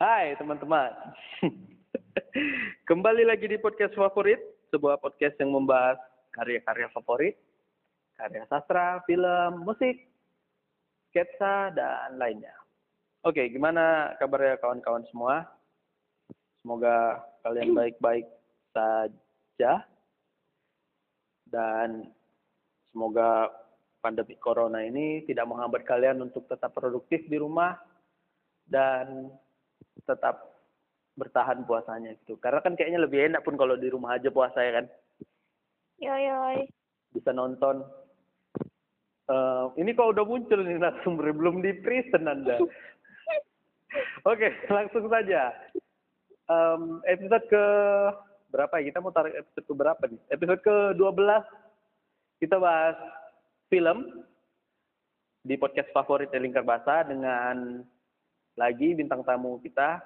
Hai teman-teman. Kembali lagi di podcast favorit, sebuah podcast yang membahas karya-karya favorit, karya sastra, film, musik, sketsa, dan lainnya. Oke, gimana kabarnya kawan-kawan semua? Semoga kalian baik-baik saja. Dan semoga pandemi corona ini tidak menghambat kalian untuk tetap produktif di rumah dan tetap bertahan puasanya gitu. Karena kan kayaknya lebih enak pun kalau di rumah aja puasa ya kan. Yoi, yoi. Bisa nonton. Eh, ini kok udah muncul nih narasumber belum di prison Anda. Oke, langsung saja. Em, episode ke berapa ya? Kita mau tarik episode ke berapa nih? Episode ke 12 kita bahas film di podcast favorit Lingkar Basah dengan lagi bintang tamu kita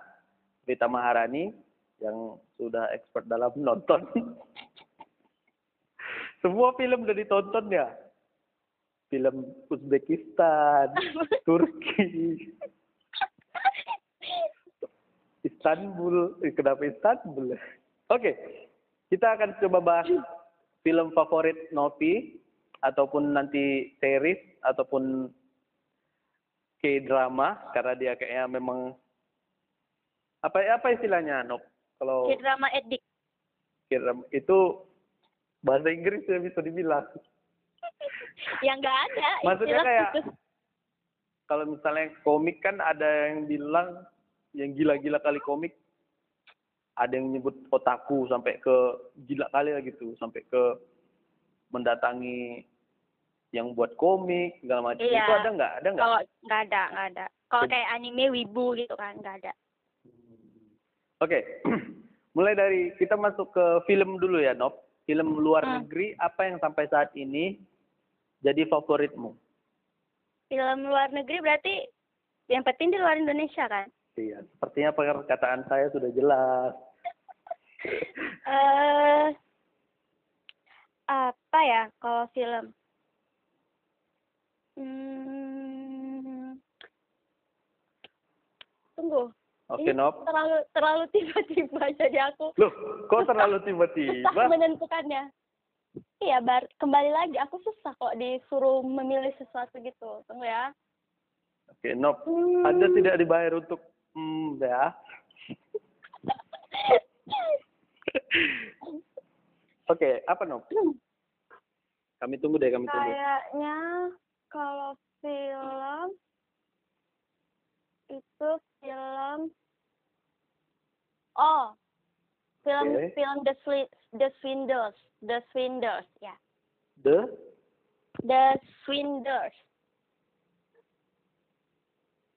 Rita Maharani yang sudah expert dalam nonton. Semua film udah ditonton ya. Film Uzbekistan, Turki, Istanbul. Eh, kenapa Istanbul? Oke, kita akan coba bahas film favorit Novi ataupun nanti series ataupun K-drama karena dia kayaknya memang apa apa istilahnya Nop kalau K-drama edik. K-drama itu bahasa Inggris ya bisa dibilang Yang nggak ada. Maksudnya kayak- kalau misalnya komik kan ada yang bilang yang gila-gila kali komik ada yang nyebut otaku sampai ke gila kali lah gitu sampai ke mendatangi yang buat komik segala macam Iya. itu ada nggak ada nggak Kalau nggak ada, nggak ada. Kalau kayak anime wibu gitu kan nggak ada. Oke, mulai dari kita masuk ke film dulu ya, Nop. Film luar Hmm. negeri apa yang sampai saat ini jadi favoritmu? Film luar negeri berarti yang penting di luar Indonesia kan? Iya, sepertinya perkataan saya sudah jelas. Eh apa ya kalau film? Hmm, tunggu. Oke, Ini Nop. Terlalu terlalu tiba-tiba jadi aku Loh, kok terlalu susah tiba-tiba? menentukannya. Iya, bar kembali lagi aku susah kok disuruh memilih sesuatu gitu. Tunggu ya. Oke, Nop. Hmm. Anda tidak dibayar untuk hmm, ya. Oke, apa Nop? Kami tunggu deh, kami tunggu. Kayaknya kalau film itu film Oh, film Oke. film The Swi- The Swindlers, The Swindlers ya. The The Swindlers.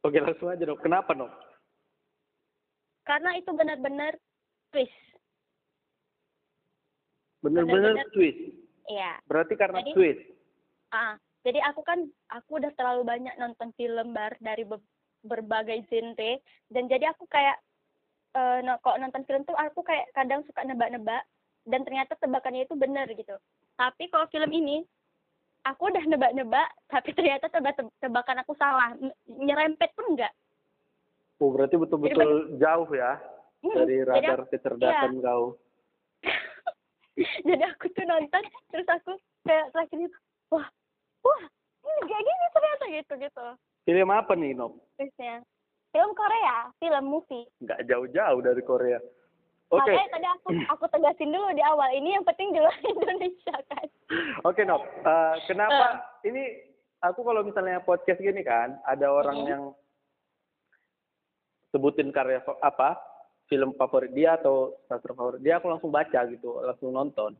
Oke, langsung aja, Nop. Kenapa, Nop? Karena itu benar-benar twist. Bener-bener- twist. Iya. Berarti karena Jadi- twist. Ah, jadi aku kan aku udah terlalu banyak nonton film bar dari be- berbagai genre dan jadi aku kayak eh no, kok nonton film tuh aku kayak kadang suka nebak-nebak dan ternyata tebakannya itu benar gitu. Tapi kalau film ini aku udah nebak-nebak tapi ternyata tebak tebakan aku salah. Nyerempet pun enggak. Oh, berarti betul-betul jauh ya Hmm, dari radar aku- kecerdasan iya. kau. jadi aku tuh nonton terus aku kayak terakhir itu wah ini kayak gini ternyata gitu gitu Film apa nih, Nop? terusnya film Korea film movie Nggak jauh-jauh dari Korea. Oke, makanya tadi aku aku tegasin dulu di awal ini yang penting di luar Indonesia kan oke, Nop. Eh, kenapa ini aku kalau misalnya podcast gini kan, ada orang Mhm. yang sebutin karya apa film favorit dia atau sastra favorit dia, aku langsung baca gitu, langsung nonton.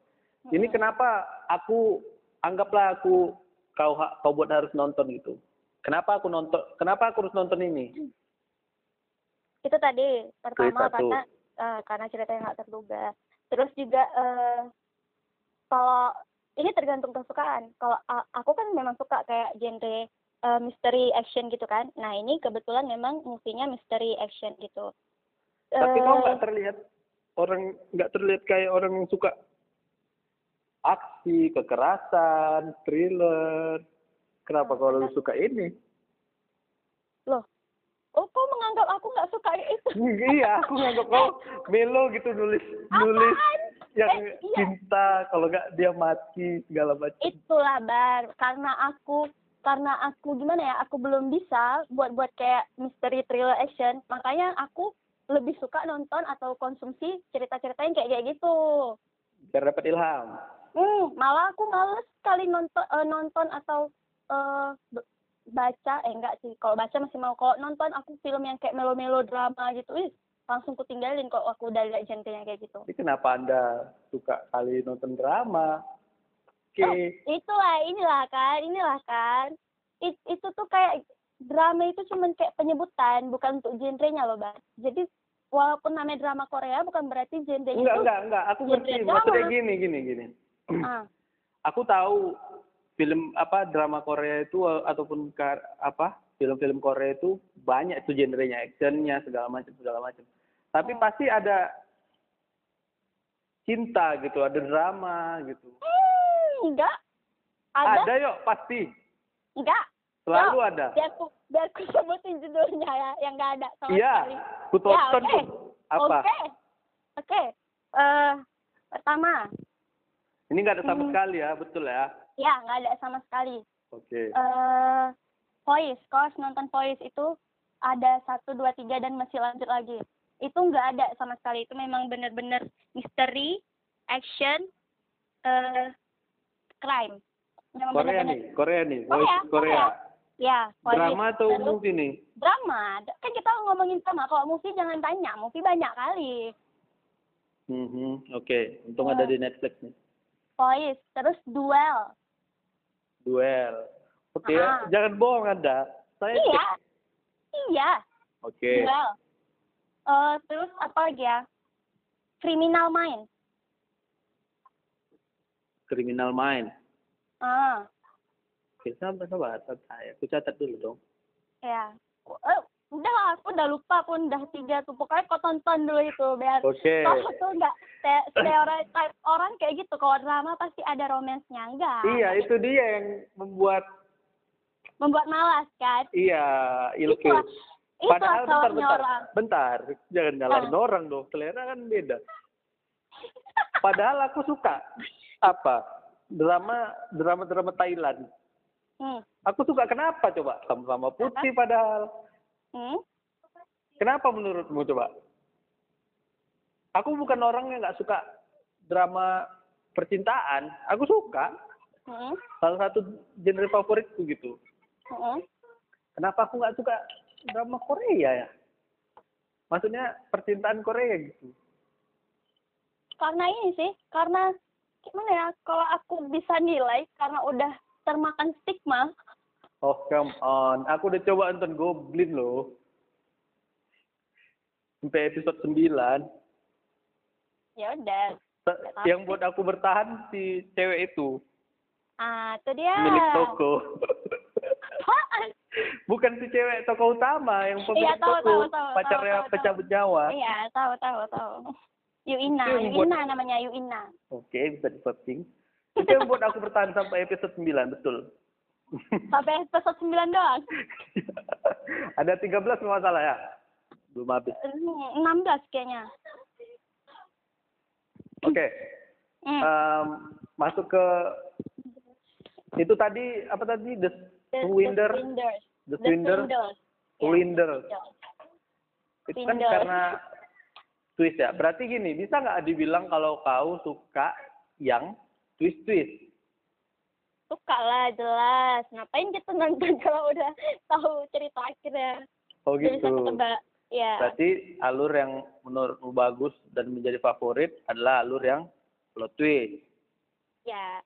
Ini Mhm. kenapa aku anggaplah aku kau kau buat harus nonton gitu. Kenapa aku nonton? Kenapa aku harus nonton ini? itu tadi pertama karena eh, karena ceritanya nggak terduga terus juga eh kalau ini tergantung kesukaan kalau aku kan memang suka kayak genre eh, mystery action gitu kan nah ini kebetulan memang movie-nya mystery action gitu Tapi Eh, kau nggak terlihat orang nggak terlihat kayak orang yang suka aksi, kekerasan, thriller. Kenapa kalau lu suka ini? loh oh kok menganggap aku nggak suka itu iya, aku nganggap kau melo gitu nulis nulis Apaan? yang Eh, iya. cinta kalau nggak dia mati segala macam. itulah bar karena aku karena aku gimana ya aku belum bisa buat buat kayak misteri thriller action makanya aku lebih suka nonton atau konsumsi cerita-cerita yang kayak kayak gitu Biar dapat ilham. Hmm malah aku males sekali nonton eh, nonton atau eh, b- baca eh enggak sih kalau baca masih mau kalau nonton aku film yang kayak melo-melo drama gitu ih langsung kutinggalin kalau aku udah lihat genrenya kayak gitu Jadi kenapa anda suka kali nonton drama? Oke. Oh, itulah inilah kan inilah kan It, itu tuh kayak drama itu cuman kayak penyebutan bukan untuk genrenya loh bang jadi walaupun namanya drama Korea bukan berarti genrenya Enggak, itu enggak, enggak. Aku ngerti. Maksudnya gini, gini, gini. Ah Aku tahu film apa drama Korea itu eh, ataupun kar, apa film-film Korea itu banyak tuh genrenya, actionnya segala macam segala macam. Tapi Hmm. pasti ada cinta gitu, ada drama gitu. hmm, enggak ada, Ada yuk pasti, enggak selalu Yo, ada. biar aku biar sebutin judulnya ya yang enggak ada sama Iya, sekali ku tonton oke. tuh. Apa? oke oke eh pertama Ini nggak ada sama Hmm. sekali ya, betul ya? ya nggak ada sama sekali Oke. eh voice kau harus nonton voice itu ada satu dua tiga dan masih lanjut lagi itu nggak ada sama sekali itu memang benar-benar misteri action eh crime memang Korea benar-benar nih, Korea nih, Korea, voice Korea. ya voice. Drama atau Terus movie nih? drama kan kita ngomongin drama kalau movie jangan tanya movie banyak kali Mhm, Oke, untung Ya. ada di Netflix nih. Voice terus duel Duel. Oke, Ah. jangan bohong Anda. Saya iya cek. iya Oke. duel Eh terus apa lagi ya criminal mind Criminal Mind. ah Oke, sabar, sabar. Santai. Aku catat dulu dong. ya eh, udah lah aku udah lupa pun udah tiga tuh pokoknya kau tonton dulu itu biar Oke. kau tuh nggak ste- stereotype orang kayak gitu kalau drama pasti ada romansnya enggak Iya, itu dia yang membuat membuat malas kan iya ilfil. itulah itulah Padahal bentar, bentar, orang bentar. Jangan nyalahin Ah. orang dong. Selera kan beda. Padahal aku suka apa drama drama drama Thailand. hmm. Aku suka kenapa coba sama-sama putih padahal. Hmm? Kenapa menurutmu coba? Aku bukan orang yang nggak suka drama percintaan. Aku suka. Hmm? Salah satu genre favoritku gitu. Hmm? Kenapa aku nggak suka drama Korea ya? Maksudnya percintaan Korea gitu. karena ini sih karena gimana ya kalau aku bisa nilai karena udah termakan stigma Oh come on, aku udah coba nonton Goblin loh. Sampai episode 9. ya udah Yang buat aku bertahan si cewek itu, ah itu dia milik toko. Apaan? Bukan si cewek toko utama yang pemilik Iya, tahu, toko, tahu, tahu, pacarnya tahu, tahu, pecah nyawa. iya tahu tahu tahu Yuina yang buat- Yuina namanya Yuina Oke, bisa di searching. Itu yang buat aku bertahan sampai episode 9, betul. sampai episode 9 doang Ada 13 kalau nggak salah ya? Belum habis. Hmm, 16 kayaknya Oke. hmm. em, masuk ke itu tadi apa tadi the The- Swinder The Swinder Swinders. Ya, itu kan karena twist ya berarti gini bisa nggak dibilang kalau kau suka yang twist twist Suka lah jelas. Ngapain kita nonton kalau udah tahu cerita akhirnya. oh Jadi gitu. Ya. berarti alur yang menurutmu bagus dan menjadi favorit adalah alur yang plot twist Ya.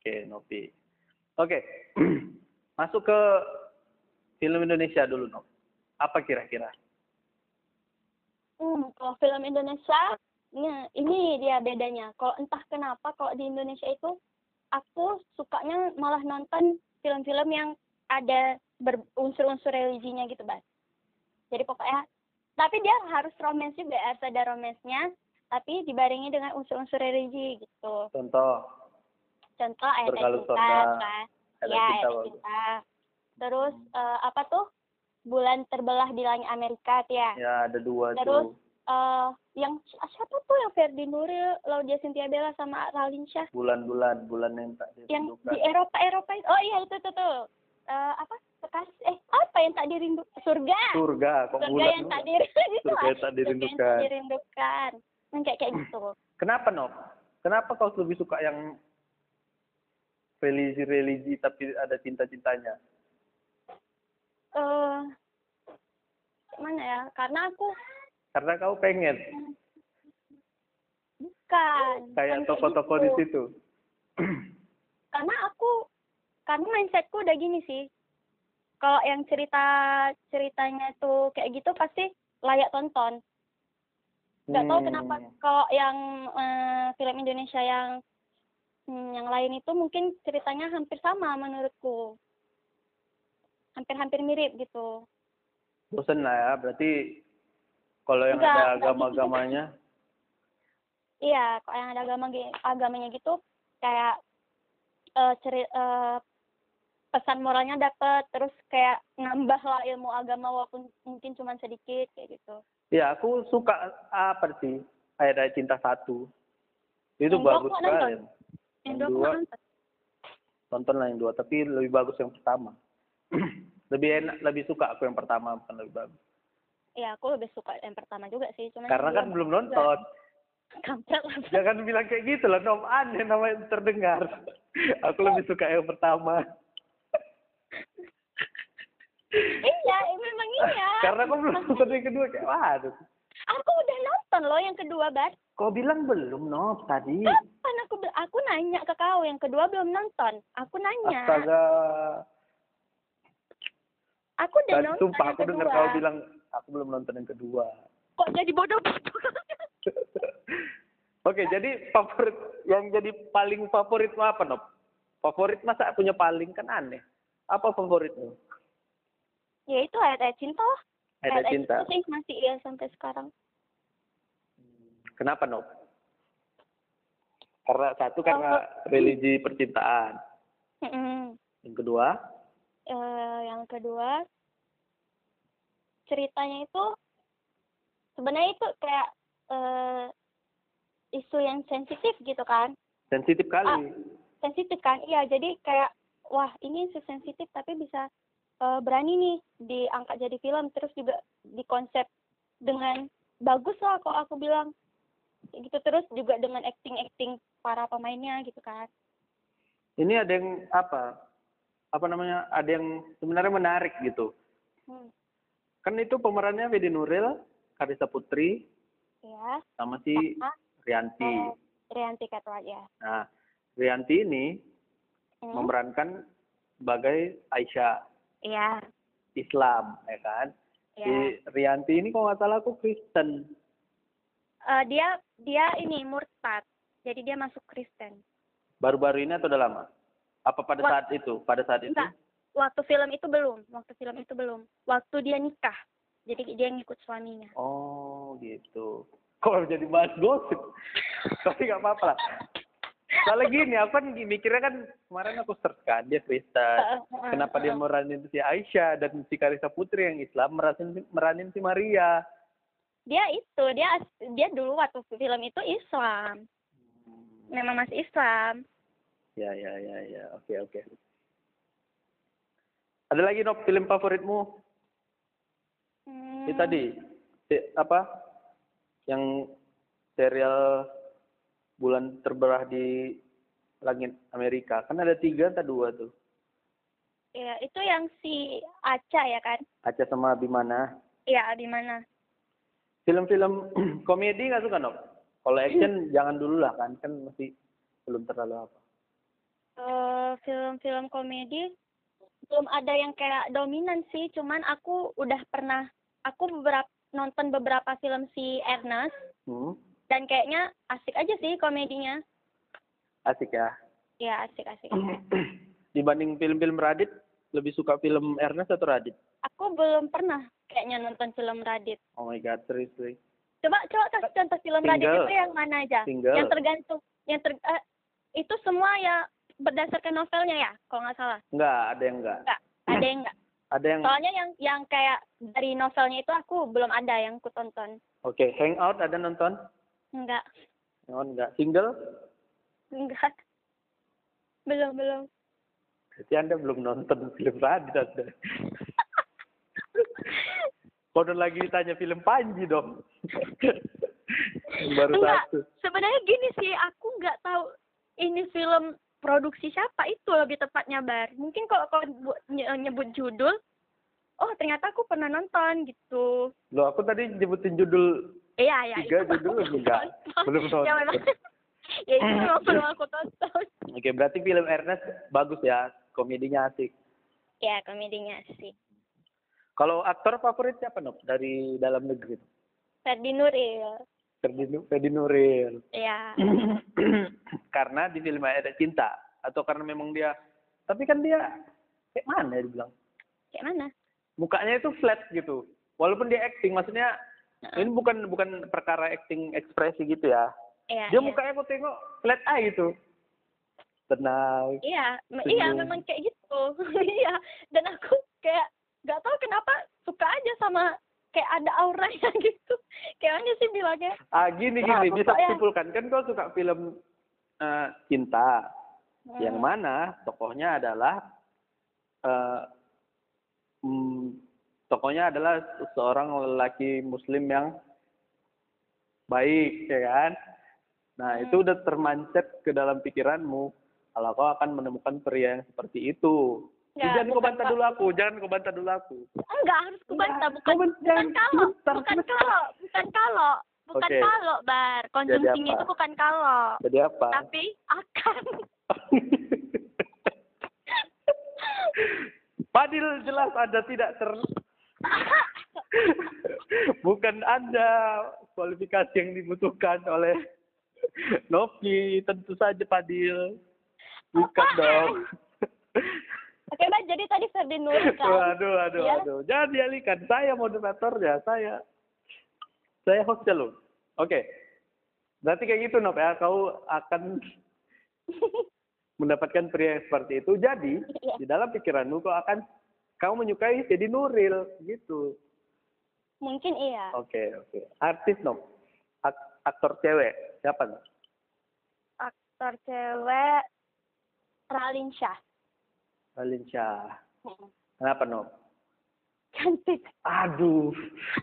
oke Novi oke masuk ke film Indonesia dulu Nov apa kira-kira Hmm, kalau film Indonesia, ini dia bedanya. Kalau entah kenapa kalau di Indonesia itu aku sukanya malah nonton film-film yang ada berunsur-unsur religinya gitu, Bas. Jadi pokoknya tapi dia harus romance juga, harus ada romansnya, tapi dibarengi dengan unsur-unsur religi gitu. contoh Contoh ayat cinta, kan? Ayat Ya, ayat cinta. Terus eh, apa tuh? bulan terbelah di langit Amerika ya. Ya ada dua Terus? tuh. Eh yang siapa tuh yang Ferdi Nuril, Laudia Cynthia Bella sama Raline Shah Bulan-bulan bulan yang tak yang dirindukan. di Eropa Eropa itu. Oh iya itu tuh tuh. Eh, apa? Kekasih eh apa yang tak dirindu surga. Surga kok Surga yang tak dirindukan. Surga yang tak Surga yang tak dirindukan. dirindukan. Yang kayak kayak gitu. Kenapa Nop? Kenapa kau lebih suka yang religi-religi tapi ada cinta-cintanya? Eh mana ya? Karena aku Karena kau pengen bukan. kayak toko-toko di situ. karena aku karena mindsetku udah gini sih kalau yang cerita ceritanya tuh kayak gitu pasti layak tonton nggak tahu Hmm. kenapa kalau yang eh, film Indonesia yang hmm, yang lain itu mungkin ceritanya hampir sama menurutku hampir-hampir mirip gitu Bosen lah ya, berarti kalau yang Enggak, ada gitu. agama-agamanya, iya kalau yang ada agama agamanya gitu kayak eh ceri eh, pesan moralnya dapet terus kayak nambah lah ilmu agama walaupun mungkin cuma sedikit kayak gitu ya aku suka apa sih ada cinta satu. Itu Yang bagus sekali. nonton? yang Yang dua nonton. Tontonlah yang dua, tapi lebih bagus yang pertama. lebih enak, lebih suka aku yang pertama bukan lebih bagus. Iya, aku lebih suka yang pertama juga sih, cuman Karena yang kan belum nonton. Kampret lah. Jangan bilang kayak gitu lah, nom aneh namanya terdengar. Aku lebih suka yang pertama. iya, eh, memang iya. Karena aku belum nonton yang kedua kayak waduh. Aku udah nonton loh yang kedua, Bar. Kau bilang belum, Nop, tadi. Kapan aku aku nanya ke kau yang kedua belum nonton. Aku nanya. Astaga. Aku udah Tadi nonton sumpah yang aku dengar kau bilang aku belum nonton yang kedua. Kok jadi bodoh-bodoh? Oke, jadi favorit yang jadi paling favoritmu apa, Nop? Favorit masa punya paling kan aneh. Apa favoritmu? ya itu ayat-ayat cinta lah. Ada cinta. Itu sih masih iya sampai sekarang. Kenapa, Nop? Karena satu karena religi percintaan. Mm-mm. Yang kedua, eh, yang kedua ceritanya itu sebenarnya itu kayak eh, isu yang sensitif gitu kan sensitif Ah. kali. sensitif kan iya jadi kayak wah ini isu sensitif tapi bisa eh, berani nih diangkat jadi film terus juga dikonsep dengan bagus lah kok aku bilang gitu terus juga dengan acting acting para pemainnya gitu kan Ini ada yang apa? Apa namanya? Ada yang sebenarnya menarik gitu. hmm. Kan itu pemerannya Fedi Nuril, Karisa Putri, ya sama si Ah, Rianti. eh, Rianti Katwa ya Nah, Rianti ini Hmm. memerankan sebagai Aisyah iya Islam, ya kan? iya Si Rianti ini kalau nggak salah aku Kristen. Eh, dia dia ini murtad jadi dia masuk Kristen Baru-baru ini atau udah lama? Apa pada Wak- saat itu? Pada saat itu? enggak waktu film itu belum waktu film itu belum waktu dia nikah jadi dia ngikut suaminya Oh, gitu. Kok jadi bahas gosip? Tapi nggak apa-apa lah. Soalnya gini, aku kan mikirnya kan kemarin aku search kan dia Kristen. Kenapa dia meranin si Aisyah dan si Karisa Putri yang Islam meranin meranin si Maria? dia itu dia dia dulu waktu film itu Islam memang masih Islam Ya ya ya ya. Oke oke. Ada lagi Nop film favoritmu? hmm, Itu tadi si- apa? Yang serial bulan terbelah di langit Amerika. Kan ada tiga atau dua tuh. ya itu yang si Aca ya kan Aceh sama Bimana. ya di mana Film-film komedi nggak suka Nop? Kalau action jangan dulu lah kan, kan masih belum terlalu apa. Eh, film-film komedi belum ada yang kayak dominan sih cuman aku udah pernah aku beberapa nonton beberapa film si Ernest Hmm, dan kayaknya asik aja sih komedinya asik ya. ya asik asik Dibanding film-film Radit, lebih suka film Ernest atau Radit? aku belum pernah kayaknya nonton film Radit Oh my god, seriously. coba coba kasih contoh film Radit Single. itu yang mana aja Single. yang tergantung yang ter eh, itu semua ya berdasarkan novelnya ya kalau nggak salah Enggak, ada yang enggak. enggak ada yang enggak Ada yang Soalnya yang yang kayak dari novelnya itu aku belum ada yang ku tonton. Oke, Hangout ada nonton? Enggak, Oh, enggak. Single? enggak. Belum, belum. Berarti Anda belum nonton film Radit Anda. Kode lagi ditanya film Panji dong. Baru Enggak. satu. Sebenarnya gini sih, aku nggak tahu ini film produksi siapa itu lebih tepatnya bar. Mungkin kalau kau bu- nye- nyebut judul, oh ternyata aku pernah nonton gitu. Loh, aku tadi nyebutin judul Iya, iya. Tiga itu judul enggak? Belum nonton. Ya, memang. ya itu belum aku tonton. Oke, berarti film Ernest bagus ya, komedinya asik. Ya, komedinya sih. Kalau aktor favorit siapa, Nob? Dari dalam negeri? Ferdi Nuril. Ferdi Nuril. Ya. karena di film ada cinta atau karena memang dia tapi kan dia kayak mana ya dibilang Kayak mana? mukanya itu flat gitu walaupun dia acting maksudnya Heeh. ini bukan bukan perkara acting ekspresi gitu ya Iya. dia iya. mukanya aku tengok flat aja gitu tenang Iya, Senyum. iya memang kayak gitu. Iya, dan aku kayak nggak tahu kenapa suka aja sama kayak ada auranya gitu. Kayak mana sih bilangnya? ah gini Nah, gini bisa pokoknya- simpulkan kan kau suka film eh, cinta yang Hmm. mana tokohnya adalah eh mm, tokohnya adalah seorang lelaki muslim yang baik ya kan nah Hmm. itu udah termancet ke dalam pikiranmu kalau kau akan menemukan pria yang seperti itu Ya, jangan kau bukan bantah dulu aku jangan kau bantah dulu aku. Enggak harus kubantah, Enggak, bukan kau bukan jangan kalau, bukan kalau, bukan kalau, bukan kalau, bar. Konsumsinya itu bukan kalau, jadi apa? Tapi akan. Padil jelas Anda tidak ter bukan Anda kualifikasi yang dibutuhkan oleh Novi tentu saja Padil. Bukan dong Oke, Mbak, jadi tadi Ferdi Nuril kan? waduh aduh Dia- aduh jangan dialihkan saya moderatornya saya saya hostnya loh oke berarti kayak gitu Nov ya kau akan mendapatkan pria yang seperti itu jadi Iya. di dalam pikiranmu kau akan kau menyukai jadi Nuril gitu Mungkin iya. Oke, oke. Artis dong. Ak- aktor cewek. Siapa nih? Aktor cewek Ralin. Raline Shah. Hmm. Kenapa, Nom? Cantik. Aduh,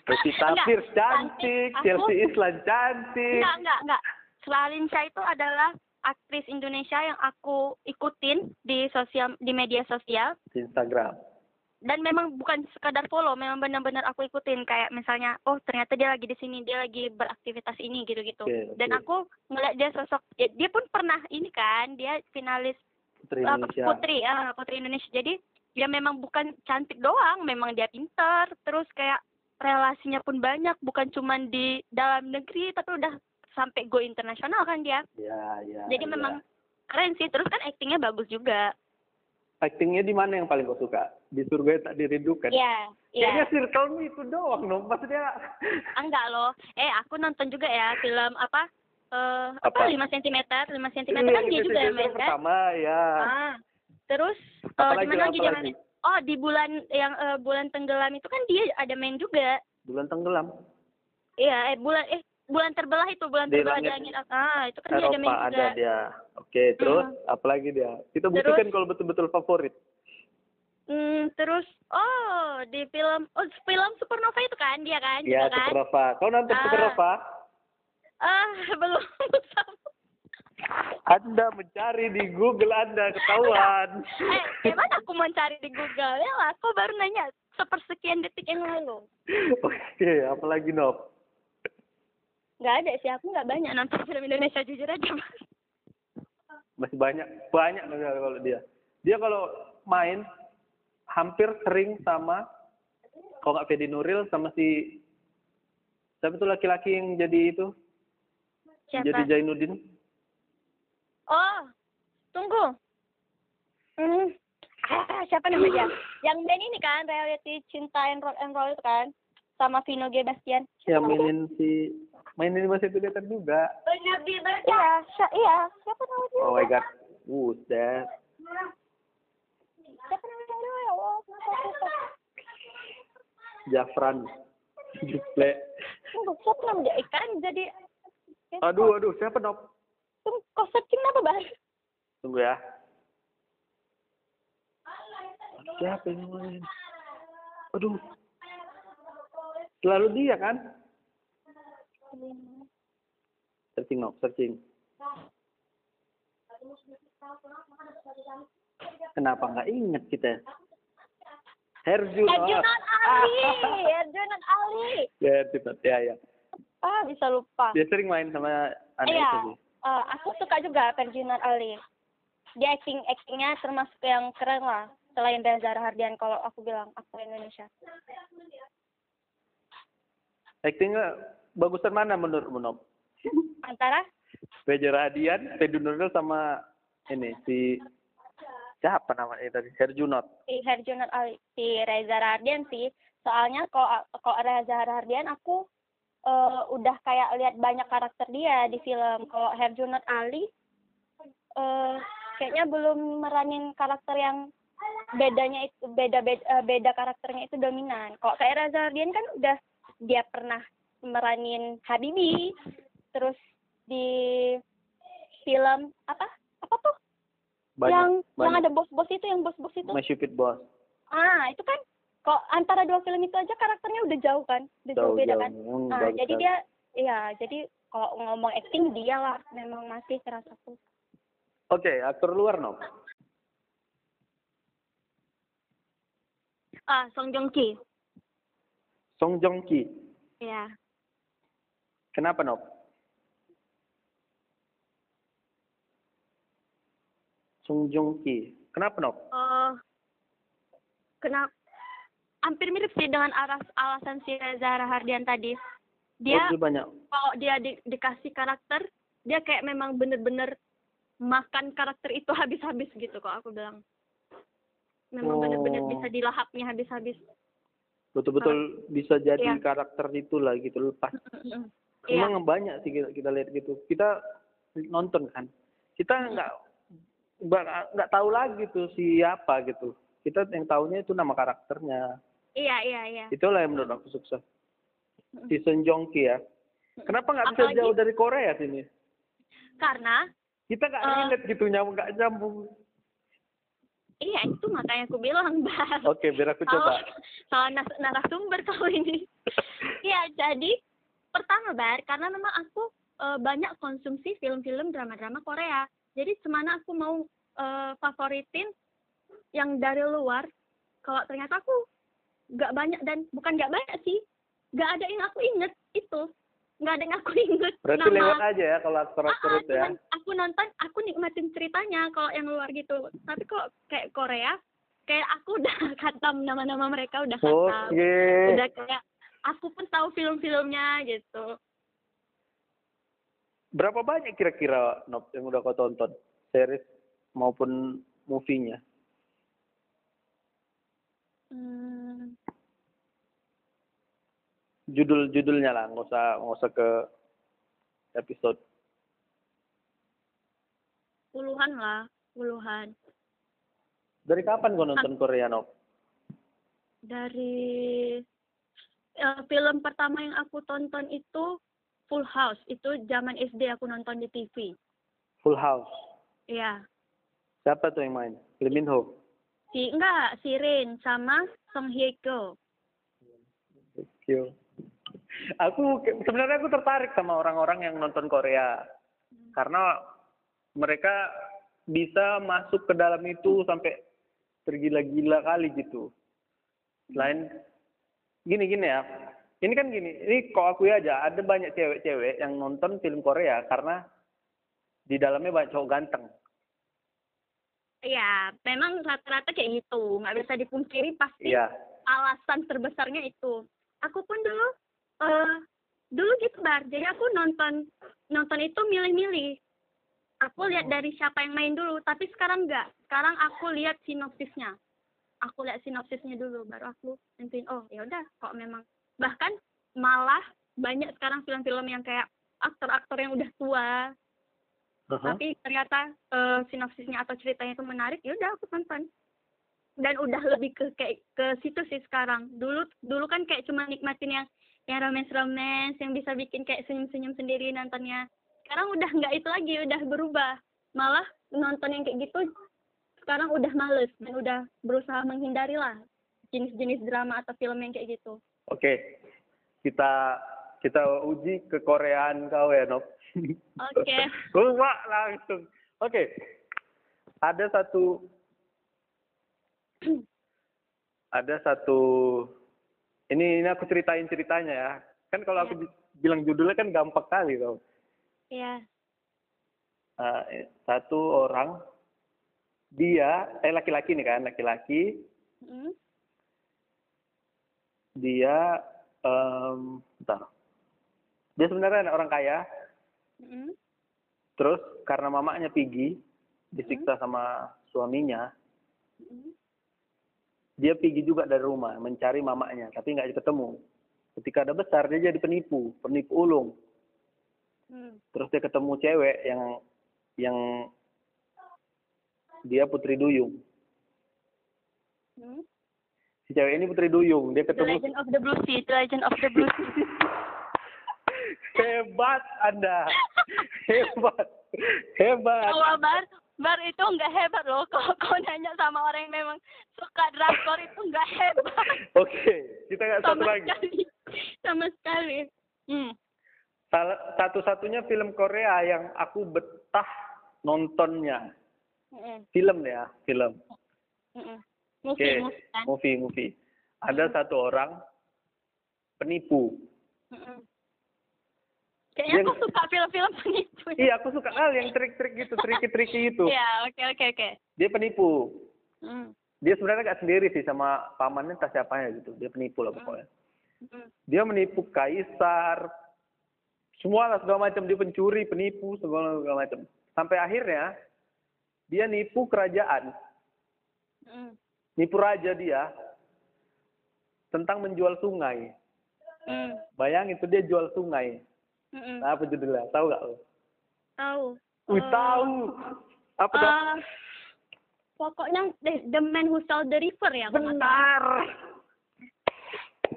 Enggak, Pierce cantik, cantik. Chelsea Islan cantik. Enggak, enggak, enggak. Shah itu adalah aktris Indonesia yang aku ikutin di sosial di media sosial Di Instagram. dan memang bukan sekadar follow, memang benar-benar aku ikutin kayak misalnya oh ternyata dia lagi di sini, dia lagi beraktivitas ini gitu-gitu. Oke, Dan oke. aku ngeliat dia sosok ya, dia pun pernah ini kan, dia finalis Putri apa, Indonesia. putri ah, putri Indonesia. Jadi dia memang bukan cantik doang, memang dia pintar, terus kayak relasinya pun banyak, bukan cuman di dalam negeri tapi udah sampai go internasional kan dia. Ya, ya. Jadi ya. memang keren sih, terus kan aktingnya bagus juga. Actingnya di mana yang paling kau suka? Di surga tak dirindukan. Iya, iya. Kayaknya circle itu doang, Nom. Maksudnya Enggak loh. Eh, aku nonton juga ya film apa? Eh, apa? Apa? 5 cm, 5 cm kan dia juga yang main kan? pertama ya. Ah. Terus eh, Apalagi, di mana lagi dia main? Oh, di bulan yang eh, bulan tenggelam itu kan dia ada main juga. Bulan tenggelam. Iya, eh bulan eh bulan terbelah itu, bulan Di terbelah di langit langit. Ah, itu kan dia ada main Eropa juga. ada dia. Oke, terus Hmm. apalagi dia? Kita Terus- butuhkan kalau betul-betul favorit. Hmm, terus oh, di film oh film Supernova itu kan dia kan Ya, juga kan? Supernova. Kau nonton Ah. Supernova? Ah, belum. Anda mencari di Google Anda ketahuan. eh, gimana aku mencari di Google? Ya lah, aku baru nanya sepersekian detik yang lalu. Oke, apalagi Nov? Nggak ada sih, aku nggak banyak nonton film Indonesia jujur aja. Mas. Masih banyak, banyak kalau dia. Dia kalau main hampir sering sama kalau nggak Fedi Nuril sama si siapa tuh laki-laki yang jadi itu Siapa? jadi Zainuddin Oh, tunggu. Hmm. Ah, siapa namanya? Yang main ini kan reality cinta and rock and roll itu kan sama Vino G Bastian. yang mainin si mainin masih itu juga Iya, si- iya. Siapa namanya? oh my god buset Siapa namanya? Aduh, ya Allah. kenapa? Jafran. Juple. Buset nam dia ikan jadi. Aduh, aduh, siapa Nop? Tunggu, kau searching apa bar? Tunggu ya. Siapa yang main? Aduh. Selalu dia kan? Searching Nop, searching. Kenapa nggak inget kita? Herjunot. Herjunot Ali, Herjunot Ali. Ya, Herjunot. Ya, ya. Ah bisa lupa. Dia sering main sama anak Iya, itu sih. eh, aku suka juga Herjunot Ali. Dia acting actingnya termasuk yang keren lah. Selain Reza Rahardian kalau aku bilang aktor Indonesia. Actingnya bagusan mana menurutmu, Nop? Antara Reza Radian, Pedro Nuril sama ini si siapa namanya tadi? Herjunot. si Herjunot Ali, si Reza Rahardian sih. Soalnya kalau kalau Reza Rahardian aku eh, udah kayak lihat banyak karakter dia di film. Kalau Herjunot Ali eh kayaknya belum meranin karakter yang bedanya itu beda beda, eh, beda karakternya itu dominan. Kalau kayak Reza Rahardian kan udah dia pernah meranin Habibi, terus di film apa apa tuh Banyak, yang yang banyak. ada bos-bos itu yang bos-bos itu My Stupid Boss. Ah, itu kan kok antara dua film itu aja karakternya udah jauh kan? Udah jauh, beda Jauh-jauh. kan? Hmm, Ah, bagus jadi dia iya, jadi kalau ngomong acting dia lah memang masih salah satu. Oke, aktor luar, Nop. Ah, Song Joong Ki. Song Joong Ki. Iya. Kenapa, Nop? Song Joong Ki. Kenapa, Nop? Eh kenapa hampir mirip sih dengan aras alasan si Reza Rahardian tadi. Dia Oh, dia banyak. kalau dia di, dikasih karakter, dia kayak memang bener-bener makan karakter itu habis-habis gitu kok aku bilang. Memang Oh. bener-bener bisa dilahapnya habis-habis. Betul-betul bisa jadi Iya. karakter itulah gitu lepas. Iya. Emang banyak sih kita, kita lihat gitu. Kita nonton kan. Kita nggak nggak tahu lagi tuh siapa gitu. Kita yang tahunya itu nama karakternya. Iya, iya, iya. Itulah yang menurut aku sukses. Si Song Joong Ki ya. Kenapa nggak bisa Apalagi- jauh dari Korea sini? Karena Kita nggak Eh. relate gitu nyambung nggak nyambung. iya itu makanya aku bilang, Bas. Oke, biar aku coba. Salah nas- narasumber kau ini. Iya, jadi pertama, Bar, karena memang aku eh, banyak konsumsi film-film drama-drama Korea. Jadi semana aku mau eh, favoritin yang dari luar, kalau ternyata aku nggak banyak dan bukan nggak banyak sih, nggak ada yang aku inget itu, nggak ada yang aku inget. Berarti nama- lewat aja ya kalau aktor-aktor Ah, itu ya. aku nonton, aku nikmatin ceritanya kalau yang luar gitu. Tapi kok kayak Korea, kayak aku udah khatam nama-nama mereka udah khatam. Oke. Udah kayak aku pun tahu film-filmnya gitu. Berapa banyak kira-kira Nop yang udah kau tonton? Series maupun movie-nya? Hmm, Judul-judulnya lah, nggak usah nggak usah ke episode. puluhan lah, puluhan. Dari kapan kau nonton Korea Nop? Dari eh, film pertama yang aku tonton itu Full House. Itu zaman SD aku nonton di TV. Full House. Iya. Siapa tuh yang main? Lee Min Ho. Si enggak, si Rin sama Song Hye Kyo. Yo. Aku sebenarnya aku tertarik sama orang-orang yang nonton Korea karena mereka bisa masuk ke dalam itu sampai tergila-gila kali gitu. Selain gini-gini ya, ini kan gini, ini kok aku aja ada banyak cewek-cewek yang nonton film Korea karena di dalamnya banyak cowok ganteng. Iya, memang rata-rata kayak gitu. Nggak bisa dipungkiri pasti Iya. alasan terbesarnya itu. Aku pun dulu, eh dulu gitu bar. Jadi aku nonton nonton itu milih-milih. Aku lihat dari siapa yang main dulu. Tapi sekarang enggak. Sekarang aku lihat sinopsisnya. Aku lihat sinopsisnya dulu, baru aku nentuin. Oh ya udah, kok memang. Bahkan malah banyak sekarang film-film yang kayak aktor-aktor yang udah tua, Aha. tapi ternyata eh, sinopsisnya atau ceritanya itu menarik ya udah aku tonton dan udah lebih ke kayak ke situ sih sekarang. Dulu dulu kan kayak cuma nikmatin yang yang romance-romance yang bisa bikin kayak senyum-senyum sendiri nontonnya. Sekarang udah nggak itu lagi, udah berubah. Malah nonton yang kayak gitu sekarang udah males dan udah berusaha menghindari lah jenis-jenis drama atau film yang kayak gitu. Oke, kita kita uji kekoreaan kau ya, Nop. Oke. Wah, langsung. Oke. Ada satu ada satu ini ini aku ceritain ceritanya ya. Kan kalau aku bi- bilang judulnya kan gampang kali tau. Iya. Eh, satu orang dia eh laki-laki nih kan, laki-laki Mm. dia em bentar. Dia sebenarnya anak orang kaya, Mm. terus karena mamanya pergi disiksa sama suaminya, Mm. Dia pergi juga dari rumah mencari mamanya, tapi nggak ketemu. Ketika ada besar dia jadi penipu, penipu ulung. Mm. Terus dia ketemu cewek yang yang dia putri duyung. Mm. Si cewek ini putri duyung, dia The ketemu Legend of the Blue Sea, The Legend of the Blue Sea. hebat Anda. hebat. Hebat. Wah, Bar, Bar itu nggak hebat loh. Kalau kau nanya sama orang yang memang suka drakor itu nggak hebat. Oke, kita nggak satu Sama lagi. sekali. Sama sekali. Hmm. Salah satu-satunya film Korea yang aku betah nontonnya. Mm-mm. Film ya, film. Oke, Movie, movie kan. movie, movie. Ada satu orang penipu. Mm-mm. Kayaknya Dia- aku suka film-film penipu. Iya, aku suka kali yang trik-trik gitu, triki-triki itu. Iya, oke oke oke. Dia penipu. Hmm. Dia sebenarnya nggak sendiri sih sama pamannya entah siapanya gitu. Dia penipu lah pokoknya. Mm-mm. Dia menipu kaisar, semua lah segala macam. Dia pencuri, penipu, segala, segala macam. Sampai akhirnya dia nipu kerajaan, Mm. nipu raja dia tentang menjual sungai. Mm. Bayangin itu dia jual sungai. Mm-mm. Apa judulnya? Tahu nggak lo? Tahu. Wih, Eh, tahu. Apa dah? eh, pokoknya the, the Man Who Sold the River ya. Benar.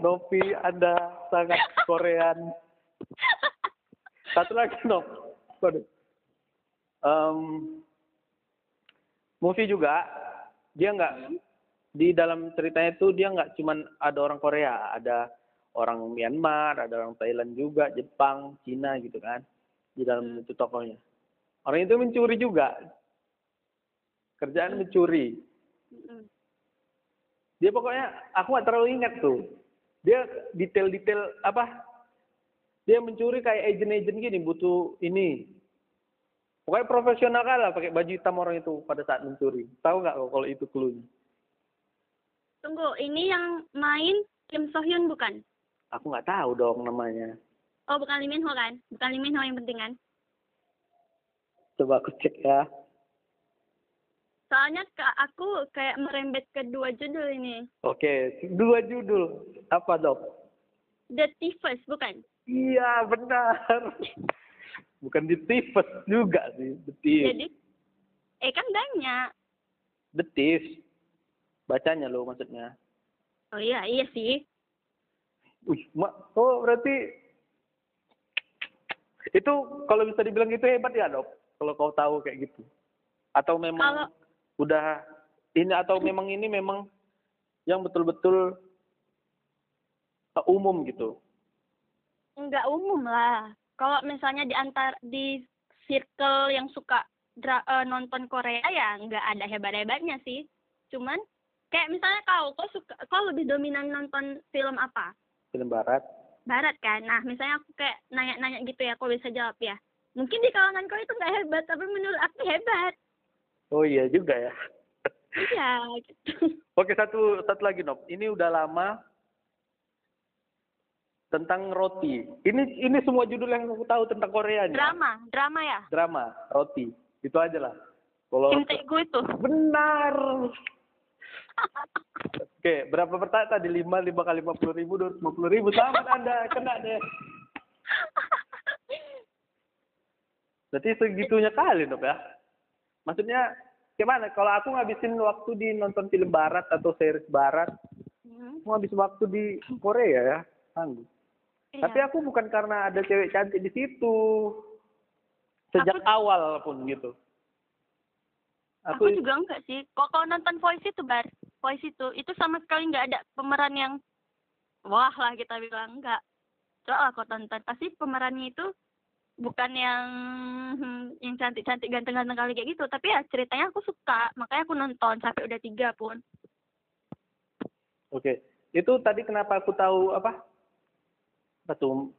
Novi, Anda sangat Korean. Satu lagi, Nov. Waduh. Em, movie juga, dia nggak di dalam ceritanya itu dia nggak cuman ada orang Korea, ada orang Myanmar, ada orang Thailand juga, Jepang, Cina gitu kan, di dalam itu tokohnya. Orang itu mencuri juga, kerjaan mencuri. Mm-mm. dia pokoknya aku nggak terlalu ingat tuh dia detail-detail apa dia mencuri kayak agent-agent gini butuh ini pokoknya profesional kalah pakai baju hitam orang itu pada saat mencuri tahu nggak kalau itu clue Tunggu, ini yang main Kim So Hyun bukan? Aku nggak tahu dong namanya Oh, bukan Lee Min Ho kan? Bukan Lee Min Ho yang penting kan? coba aku cek ya Soalnya aku kayak merembet ke dua judul ini. oke dua judul apa dok The Thiefers, bukan? iya benar bukan di Tifus juga sih The Jadi, eh kan banyak. The Thief bacanya lo maksudnya Oh iya, iya sih. Wih, mak, oh berarti itu kalau bisa dibilang itu hebat ya dok, kalau kau tahu kayak gitu. Atau memang Kalau- udah ini atau memang ini memang yang betul-betul uh, umum gitu. Nggak umum lah. Kalau misalnya di antar di circle yang suka dra- eh, nonton Korea ya nggak ada hebat-hebatnya sih. Cuman kayak misalnya kau, kau suka, kau lebih dominan nonton film apa? Film barat. Barat kan. Nah, misalnya aku kayak nanya-nanya gitu ya, kau bisa jawab ya. Mungkin di kalangan kau itu nggak hebat, tapi menurut aku hebat. Oh iya juga ya. Iya, gitu. Oke satu satu lagi Nob. Ini udah lama tentang roti. Ini ini semua judul yang aku tahu tentang Korea. Drama, drama ya. Drama, roti. Itu aja lah. Kalau Kim itu. benar. Oke, berapa pertanyaan tadi? Lima, lima kali lima puluh ribu, dua lima puluh ribu. Selamat Anda, kena deh. Berarti segitunya kali, Nob ya? Maksudnya, gimana kalau aku ngabisin waktu di nonton film barat atau series barat Hmm, aku ngabis waktu di Korea ya sanggup iya. tapi aku bukan karena ada cewek cantik di situ sejak Aku- awal pun gitu aku, aku, juga enggak sih kok kalau nonton voice itu bar voice itu. Itu sama sekali nggak ada pemeran yang wah lah kita bilang enggak soal aku tonton. Pasti pemerannya itu bukan yang hmm, yang cantik cantik ganteng ganteng kali kayak gitu. Tapi ya ceritanya aku suka. Makanya aku nonton sampai udah tiga pun. Oke. Itu tadi kenapa aku tahu apa? Apa tuh?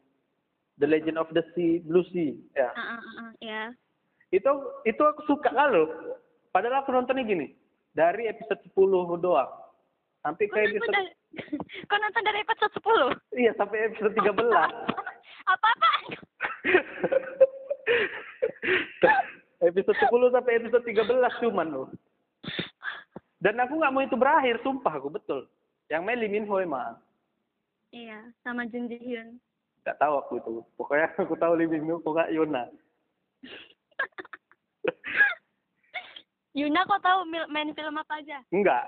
The Legend of the Sea Blue Sea. Ya. Ah, ah, ah, ah, ya. Itu itu aku suka kalau padahal aku nontonnya gini dari episode 10 doang. Sampai ke episode dari kau nonton dari episode sepuluh? Iya sampai episode 13 apa apa episode 10 sampai episode 13 cuman loh. Dan aku nggak mau itu berakhir sumpah aku betul. Yang main Lee Min Ho emang. Iya sama Jun Ji Hyun. Nggak tahu aku itu. Pokoknya aku tahu Lee Min Ho kok Yona Yuna kau tahu main film apa aja enggak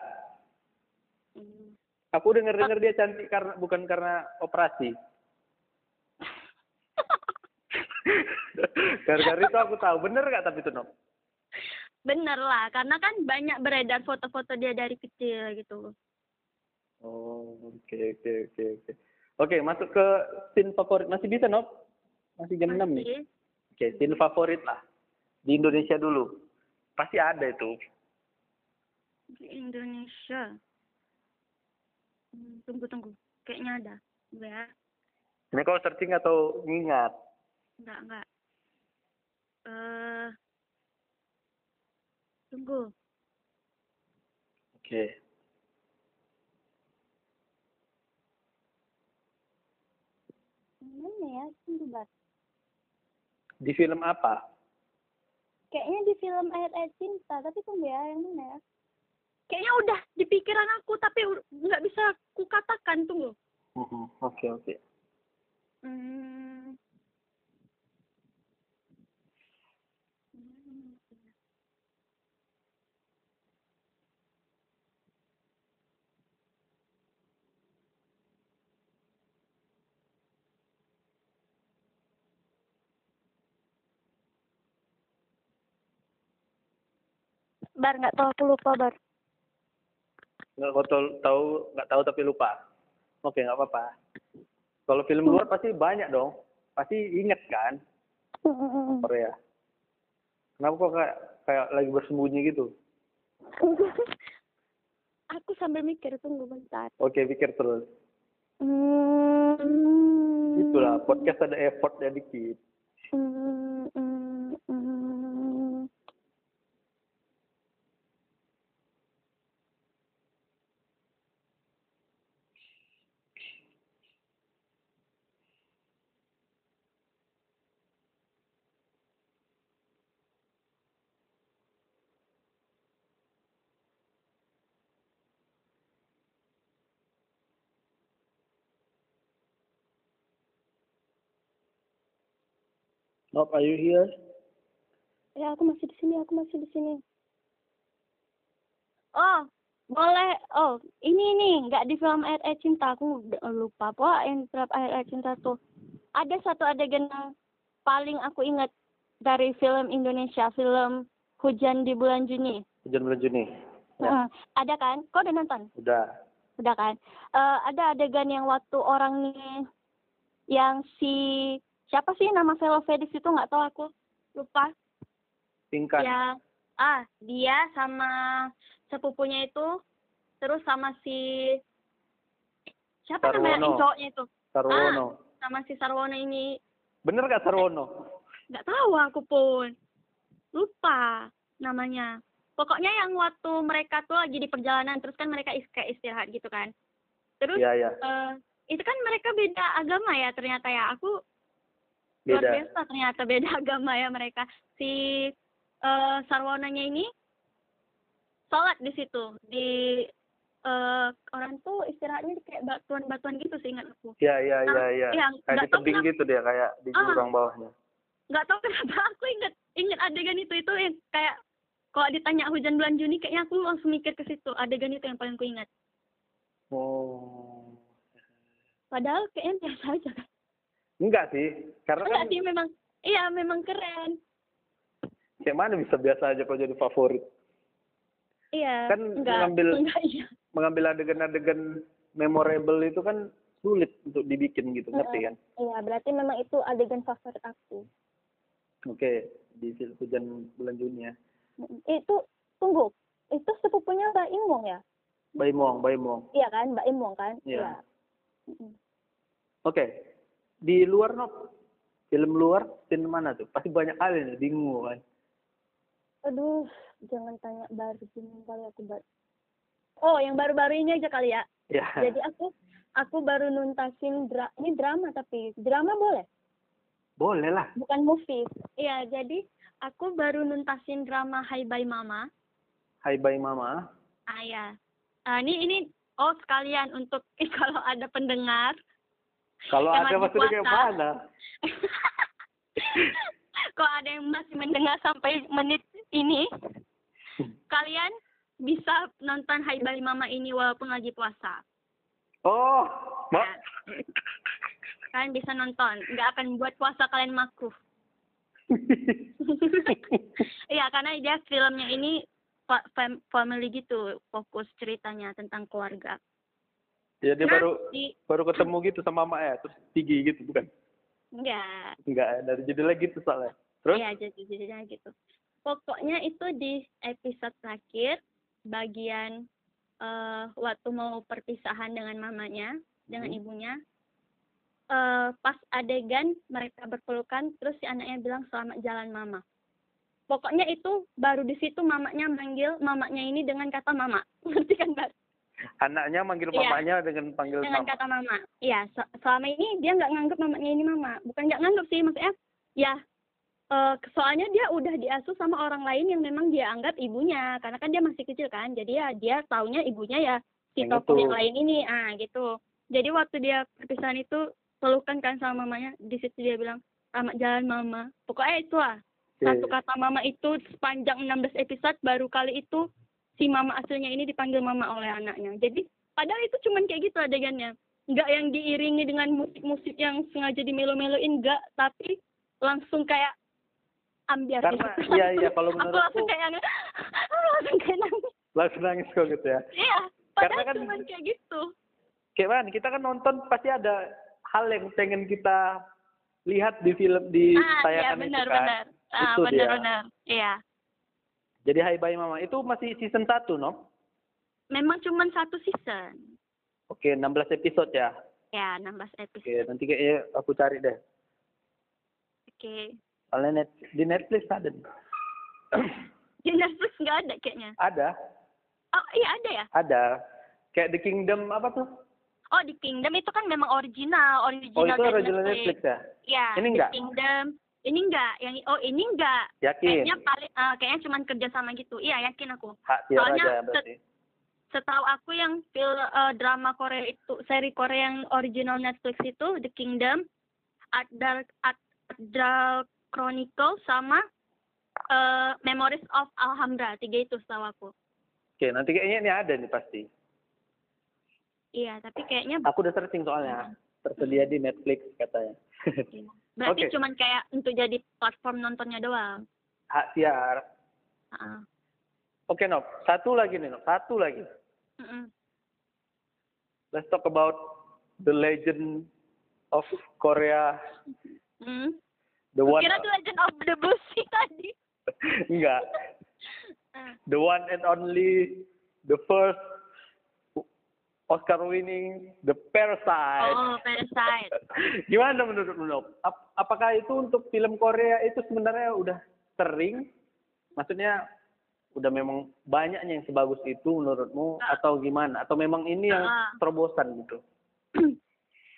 Hmm. aku denger dengar dia cantik karena bukan karena operasi gara-gara itu aku tahu bener nggak tapi itu Nom? Bener lah, karena kan banyak beredar foto-foto dia dari kecil gitu. oh oke oke oke oke oke masuk ke scene favorit masih bisa Nop masih jam 6 nih Masih. Oke, scene favorit lah. Di Indonesia dulu. Pasti ada itu. Di Indonesia. Hmm, tunggu tunggu, kayaknya ada. Ya, Ini kau searching atau ngingat? enggak enggak. Eh, tunggu. Oke. Mana ya? Tunggu. Di film apa? Kayaknya di film Ayat-Ayat Cinta, tapi tunggu ya, yang mana ya? Kayaknya udah di pikiran aku, tapi nggak bisa ku katakan, tunggu. Oke, oke. Hmm. Bar nggak tahu aku lupa bar. Nggak kau tahu, tahu nggak tahu tapi lupa. Oke, nggak apa-apa. Kalau film luar pasti banyak dong. Pasti inget kan Korea. Kenapa kok kayak kayak lagi bersembunyi gitu? aku sambil mikir tunggu bentar. Oke, pikir terus. Hmm. Itulah podcast ada effortnya dikit. Hmm, hmm, hmm. Nope, are you here? Ya, aku masih di sini, aku masih di sini. Oh, boleh. Oh, ini nih, nggak di film Ayat Ayat Cinta. Aku udah lupa apa yang film Ayat Ayat Cinta tuh. Ada satu adegan yang paling aku ingat dari film Indonesia, film Hujan di Bulan Juni. Hujan bulan Juni. Ya, Heeh. ada kan? Kau udah nonton? udah. Udah kan? Eh, ada adegan yang waktu orang nih, yang si siapa sih nama Velofedis itu nggak tahu aku lupa. Tingkat. Ya, ah dia sama sepupunya itu, terus sama si siapa namanya Sarwono. yang cowoknya itu, Sarwono. sama si Sarwono ini Bener gak Sarwono? nggak tahu aku pun lupa namanya. Pokoknya yang waktu mereka tuh lagi di perjalanan, terus kan mereka is- kayak istirahat gitu kan. Terus Iya, iya. eh, itu kan mereka beda agama ya ternyata ya. Aku luar Beda. biasa ternyata beda agama ya mereka. Si eh Sarwonanya ini sholat di situ di eh orang tuh istirahatnya kayak batuan-batuan gitu sih ingat aku. Iya, iya, iya, Ah, iya. iya, Kayak di tebing gitu dia, kayak di Ah. jurang bawahnya. Nggak tahu kenapa aku inget inget adegan itu itu yang kayak kalau ditanya hujan bulan Juni kayaknya aku langsung mikir ke situ adegan itu yang paling ku ingat Oh. padahal kayaknya biasa aja kan Enggak sih, karena enggak kan sih memang iya memang keren kayak mana bisa biasa aja kok jadi favorit. iya Kan enggak mengambil- enggak iya Mengambil adegan-adegan memorable itu kan sulit untuk dibikin gitu, ngerti kan? iya berarti memang itu adegan favorit aku Oke, di hujan bulan Juni ya. Itu tunggu itu sepupunya Mbak Imwong ya Baimong, Baimong. iya kan Mbak Imwong kan Iya. Mm-mm. Oke, di luar no, film luar, film mana tuh? Pasti banyak kali nih, bingung kan? aduh jangan tanya baru gini kali aku baru oh yang baru-baru ini aja kali ya Ya, jadi aku aku baru nuntasin dra ini drama tapi drama boleh boleh lah. bukan movie iya jadi aku baru nuntasin drama Hai Bye Mama Hai Bye Mama. ah ya Ah, ini ini oh sekalian untuk kalau ada pendengar Kalau ada maksudnya kayak mana? kalau ada yang masih mendengar sampai menit ini kalian bisa nonton Hai Bye Mama ini walaupun lagi puasa Oh, Ya. mak. kalian bisa nonton nggak akan membuat puasa kalian makruh Iya, karena dia filmnya ini fa- fam- family gitu, fokus ceritanya tentang keluarga. Ya dia Nah, baru baru ketemu gitu sama Mak ya, terus tinggi gitu bukan? enggak, Enggak, dari judulnya gitu soalnya. Terus? iya jadi jadinya gitu. Pokoknya itu di episode terakhir bagian eh waktu mau perpisahan dengan mamanya, dengan Hmm. ibunya. eh pas adegan mereka berpelukan, terus si anaknya bilang selamat jalan mama. Pokoknya itu baru di situ mamanya manggil mamanya ini dengan kata mama, ngerti kan mbak? Anaknya manggil Iya. mamanya dengan panggil dengan mama. kata mama. Iya, se- selama ini dia nggak nganggap mamanya ini mama. Bukan nggak nganggap sih, maksudnya ya eh soalnya dia udah diasuh sama orang lain yang memang dia anggap ibunya, karena kan dia masih kecil kan. Jadi ya dia taunya ibunya ya si Yang tokoh yang lain ini, ah gitu. Jadi waktu dia perpisahan itu pelukan kan sama mamanya, di situ dia bilang selamat jalan mama. Pokoknya itu lah satu kata mama itu sepanjang 16 episode baru kali itu si mama aslinya ini dipanggil mama oleh anaknya. Jadi padahal itu cuman kayak gitu adegannya. Enggak yang diiringi dengan musik-musik yang sengaja dimelo-meloin enggak, tapi langsung kayak ambiar Karena, gitu. iya, iya, kalau aku menurutku- langsung kayak aku langsung kayak nangis. Langsung nangis kok gitu ya. Iya, Karena padahal kan- cuman kayak gitu. Kayak mana? Kita kan nonton pasti ada hal yang pengen kita lihat di film di Ah, iya tayangan itu benar kan. benar. Ah, Itu dia. benar benar. Iya. Jadi Hai Bye Mama itu masih season 1, no? Memang cuman satu season. Oke, 16 episode ya. Ya, 16 episode. Oke, nanti kayaknya aku cari deh. Oke. Soalnya net, di Netflix ada. nih. Di Netflix nggak ada kayaknya. ada, Oh iya ada ya. ada. Kayak The Kingdom apa tuh? Oh di Kingdom itu kan memang original, Oh, original itu dari original Netflix ya? Ya. Ini The enggak? Kingdom. Ini enggak. Yang oh ini enggak. Yakin? Kayaknya paling eh, kayaknya cuma kerja sama gitu. Iya yakin aku. Hak Soalnya aja. Setahu aku yang film eh, drama Korea itu seri Korea yang original Netflix itu The Kingdom, Art Dark Art Dark Chronicle sama eh, Memories of Alhambra tiga itu setahu aku. Oke, nanti kayaknya ini ada nih pasti. Iya tapi kayaknya Aku udah searching soalnya. Tersedia di Netflix katanya. berarti Oke. cuman kayak untuk jadi platform nontonnya doang. Hak siar. Heeh. Oke, Nop. Satu lagi nih, Nop. Satu lagi. Mm-mm. Let's talk about the legend of Korea. Hmm. The one Kira tuh Legend of the Bussy tadi. enggak. Ah. The one and only the first Oscar winning The Parasite. Oh, Parasite. Gimana menurut Nop? Ap- apakah itu untuk film Korea itu sebenarnya udah sering? Maksudnya udah memang banyaknya yang sebagus itu menurutmu atau gimana? Atau memang ini yang Ah. terobosan gitu?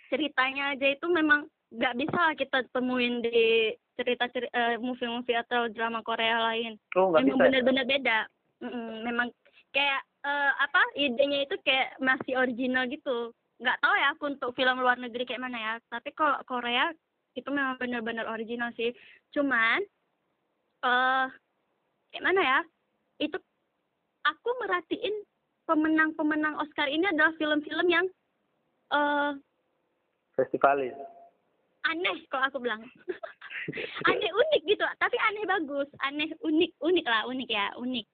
Ceritanya aja itu memang nggak bisa kita temuin di cerita ceri- eh, movie-movie atau drama Korea lain. Oh memang ya? benar-benar beda. Mm-mm, memang kayak eh, apa idenya itu kayak masih original gitu. Nggak tahu ya aku untuk film luar negeri kayak mana ya. Tapi kalau Korea itu memang benar-benar original sih. Cuman eh kayak mana ya? itu aku merhatiin pemenang-pemenang Oscar ini adalah film-film yang eh Festivalis. aneh kalau aku bilang aneh unik gitu tapi aneh bagus aneh unik unik lah unik ya unik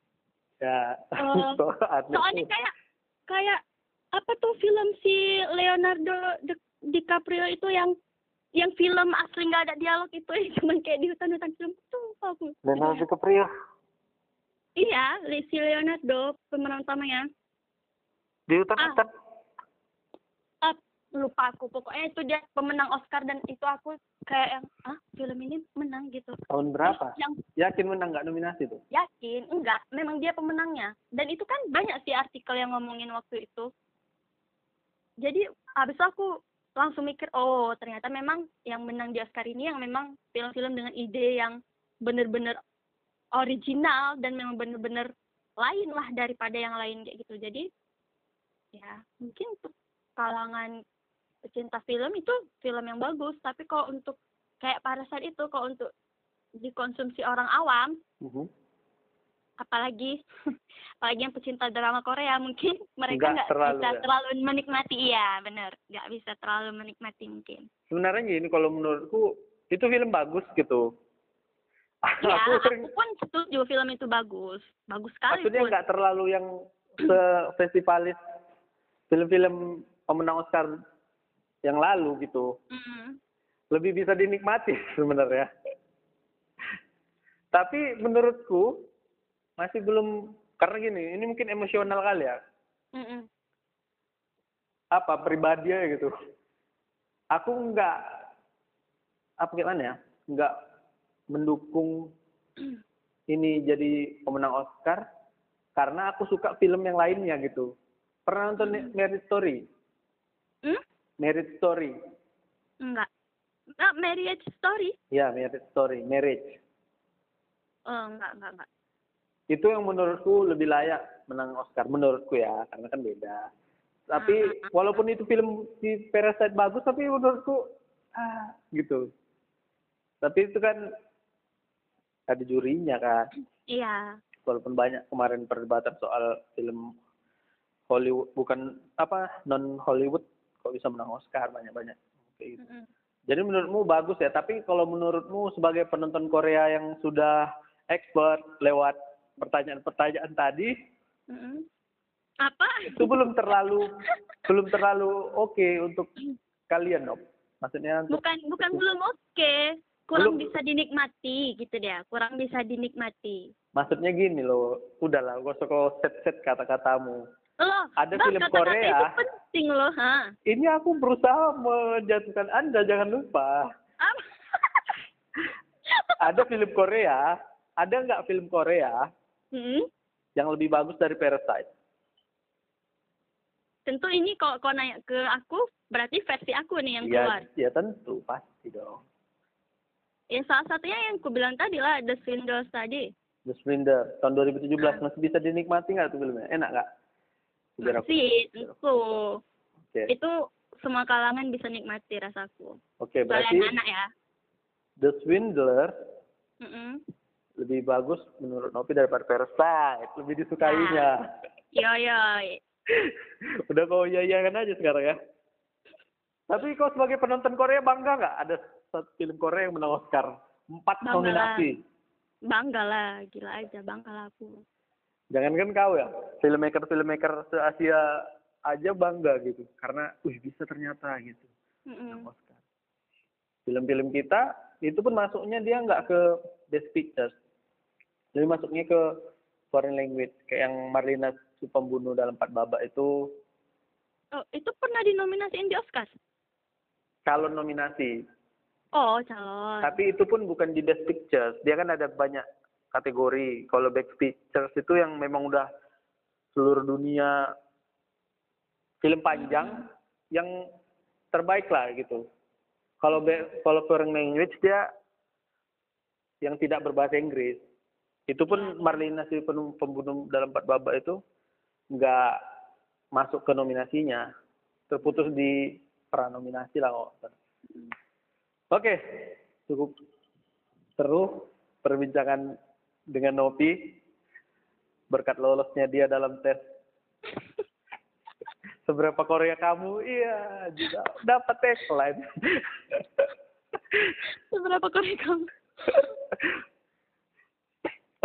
Ya. So, aneh soalnya kayak kayak apa tuh film si Leonardo Di- DiCaprio itu yang yang film asli nggak ada dialog itu yang cuman kayak di hutan-hutan film. Tuh aku Leonardo DiCaprio. Iya si Leonardo pemeran utamanya. Di hutan-hutan. Ah, lupa aku. Pokoknya itu dia pemenang Oscar dan itu aku kayak yang ah film ini menang gitu. Tahun berapa? Terus yang Yakin menang nggak nominasi tuh? yakin enggak. Memang dia pemenangnya. Dan itu kan banyak sih artikel yang ngomongin waktu itu. Jadi habis itu aku langsung mikir oh ternyata memang yang menang di Oscar ini yang memang film-film dengan ide yang bener-bener original dan memang bener-bener lain lah daripada yang lain kayak gitu. Jadi ya mungkin untuk kalangan pecinta film itu film yang bagus tapi kalau untuk kayak Parasite itu kalau untuk dikonsumsi orang awam Mhm. apalagi apalagi yang pecinta drama Korea mungkin mereka Nggak bisa ya? terlalu menikmati iya benar nggak bisa terlalu menikmati mungkin Sebenarnya gini kalau menurutku itu film bagus gitu. ya aku aku, sering pun setuju film itu bagus bagus sekali maksudnya nggak terlalu yang se festivalis film-film pemenang Oscar yang lalu gitu. Mm. Lebih bisa dinikmati sebenarnya. Tapi menurutku masih belum karena gini, ini mungkin emosional kali ya. Mm-mm. Apa pribadi ya gitu. Aku nggak apa gimana ya? Nggak mendukung ini jadi pemenang Oscar karena aku suka film yang lainnya gitu. Pernah nonton Marriage Story? Hmm? Marriage Story. enggak ah, marriage story Ya, Marriage Story, Marriage. oh enggak enggak enggak Itu yang menurutku lebih layak menang Oscar menurutku ya, karena kan beda. Tapi walaupun itu film si Parasite bagus, tapi menurutku ah gitu. Tapi itu kan ada jurinya kan. iya walaupun banyak kemarin perdebatan soal film Hollywood bukan apa non Hollywood kok bisa menang Oscar banyak banyak kayak gitu. Mm-mm. Jadi menurutmu bagus ya, tapi kalau menurutmu sebagai penonton Korea yang sudah expert lewat pertanyaan-pertanyaan tadi Mm-mm. apa itu belum terlalu belum terlalu oke untuk kalian dong. Maksudnya untuk bukan bukan belum oke kurang Belum. bisa dinikmati gitu dia kurang bisa dinikmati maksudnya gini loh, udahlah gak usah kau set-set kata-katamu. loh Ada Bang, film kata-kata Korea. itu loh ha Ini aku berusaha menjatuhkan Anda, jangan lupa. Ada film Korea, ada nggak film Korea Hmm? yang lebih bagus dari Parasite? tentu ini kalau kau nanya ke aku berarti versi aku nih yang ya, keluar ya tentu, pasti dong. ya salah satunya yang ku bilang tadi lah The Swindles tadi The Splendor, tahun 2017 masih bisa dinikmati nggak tuh filmnya? Enak nggak? Masih tentu Oke, itu semua kalangan bisa nikmati rasaku oke soalnya berarti anak ya The Swindler Mm-mm. lebih bagus menurut Nopi daripada Parasite, lebih disukainya. yo yo Udah kau iya-iyakan aja sekarang ya. Tapi kau sebagai penonton Korea bangga nggak ada satu film Korea yang menang Oscar? Empat Bangga nominasi. bangga lah gila aja bangga lah aku Jangankan kau ya, filmmaker-filmmaker se-Asia aja bangga gitu. Karena, wih bisa ternyata gitu. Menang Oscar. Film-film kita, itu pun masuknya dia nggak ke Best Pictures. Jadi masuknya ke foreign language. Kayak yang Marlina si pembunuh dalam empat babak itu, oh itu pernah dinominasiin di Oscar calon nominasi. oh calon Tapi itu pun bukan di Best Pictures. Dia kan ada banyak kategori. Kalau Best Pictures itu yang memang udah seluruh dunia film panjang yang terbaik lah gitu. Kalau kalau foreign language dia yang tidak berbahasa Inggris. Itu pun Marlina si pembunuh dalam empat babak itu nggak masuk ke nominasinya. Terputus di pranominasi lah kok. Oke, cukup seru perbincangan dengan Nopi. berkat lolosnya dia dalam tes seberapa Korea kamu iya juga dapat tagline Seberapa kali kamu?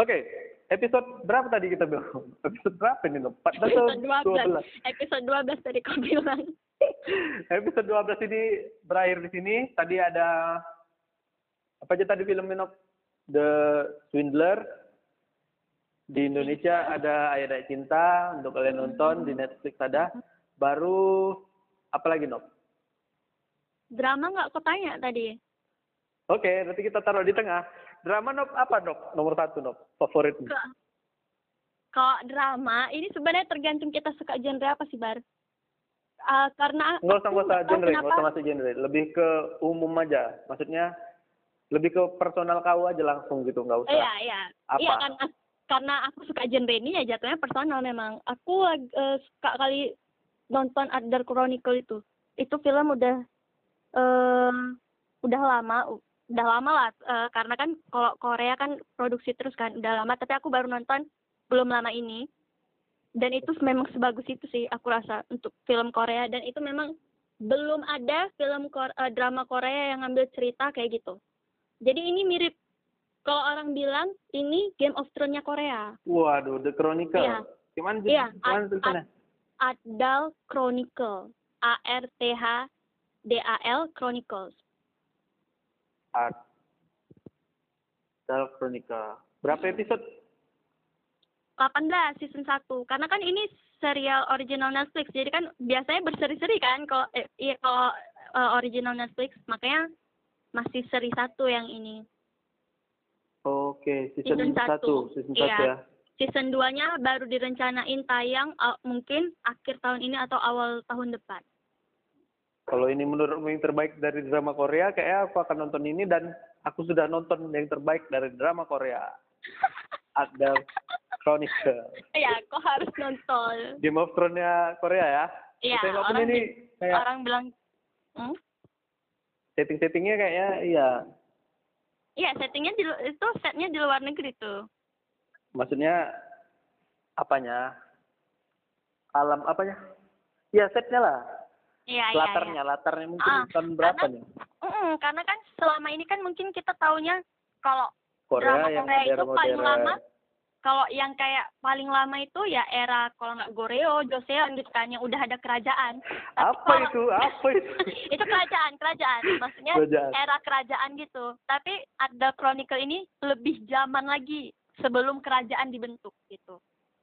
oke episode berapa tadi kita bilang episode berapa ini Nob? 14 atau Episode 12. 12 Episode 12 tadi kau bilang. episode 12 ini berakhir di sini tadi ada apa aja tadi filmnya Nob? The Swindler di Indonesia ada Ayah Cinta untuk kalian nonton di Netflix ada baru apa lagi Nob? Drama nggak kau tanya tadi? Oke, nanti kita taruh di tengah. Drama Nob apa Nob? Nomor satu Nob, favorit. Kalau drama, ini sebenarnya tergantung kita suka genre apa sih, Bar? Ah, karena Nggak usah, nggak usah genre, nggak usah masuk genre. Lebih ke umum aja. Maksudnya lebih ke personal kau aja langsung gitu, nggak usah. Iya, iya. Apa? Iya, karena karena aku suka genre ini ya jatuhnya personal memang. Aku eh, suka kali nonton Under Chronicle itu. Itu film udah eh udah lama, udah lama lah eh, karena kan kalau Korea kan produksi terus kan udah lama tapi aku baru nonton belum lama ini. Dan itu memang sebagus itu sih aku rasa untuk film Korea dan itu memang belum ada film Kor- drama Korea yang ngambil cerita kayak gitu. Jadi ini mirip kalau orang bilang ini Game of Thrones-nya Korea. Waduh, The Chronicle. Iya. Gimana, Iya, gimana ad- tulisannya? Adal Chronicle. A R T H D A L Chronicles. The Chronicle. Berapa episode? 18 season 1. Karena kan ini serial original Netflix. Jadi kan biasanya berseri-seri kan kalau eh, iya kalau eh, original Netflix, makanya masih seri satu yang ini. Oke, season, Season satu. satu. Season Iya. satu ya. Season 2-nya baru direncanain tayang uh, mungkin akhir tahun ini atau awal tahun depan. Kalau ini menurutmu yang terbaik dari drama Korea, kayaknya aku akan nonton ini dan aku sudah nonton yang terbaik dari drama Korea. Ada Chronicle. Iya, kok harus nonton. Game of Thrones-nya Korea ya. Iya, orang ini kayak orang bilang, hmm? Setting-settingnya kayaknya iya. Iya, settingnya di itu setnya di luar negeri tuh. Maksudnya apanya? Alam apanya? Ya setnya lah. Iya, iya, iya. latarnya, latarnya mungkin Ah, tahun berapa karena- nih? Mm-mm, karena kan selama ini kan mungkin kita taunya kalau Korea drama yang Korea itu paling lama kalau yang kayak paling lama itu ya era kalau nggak Goreo, Joseon gitu kan yang udah ada kerajaan. Tapi Apa kalau- itu? Apa itu? itu kerajaan, kerajaan. Maksudnya Kerajaan. era kerajaan gitu. Tapi ada Chronicle ini lebih zaman lagi sebelum kerajaan dibentuk gitu.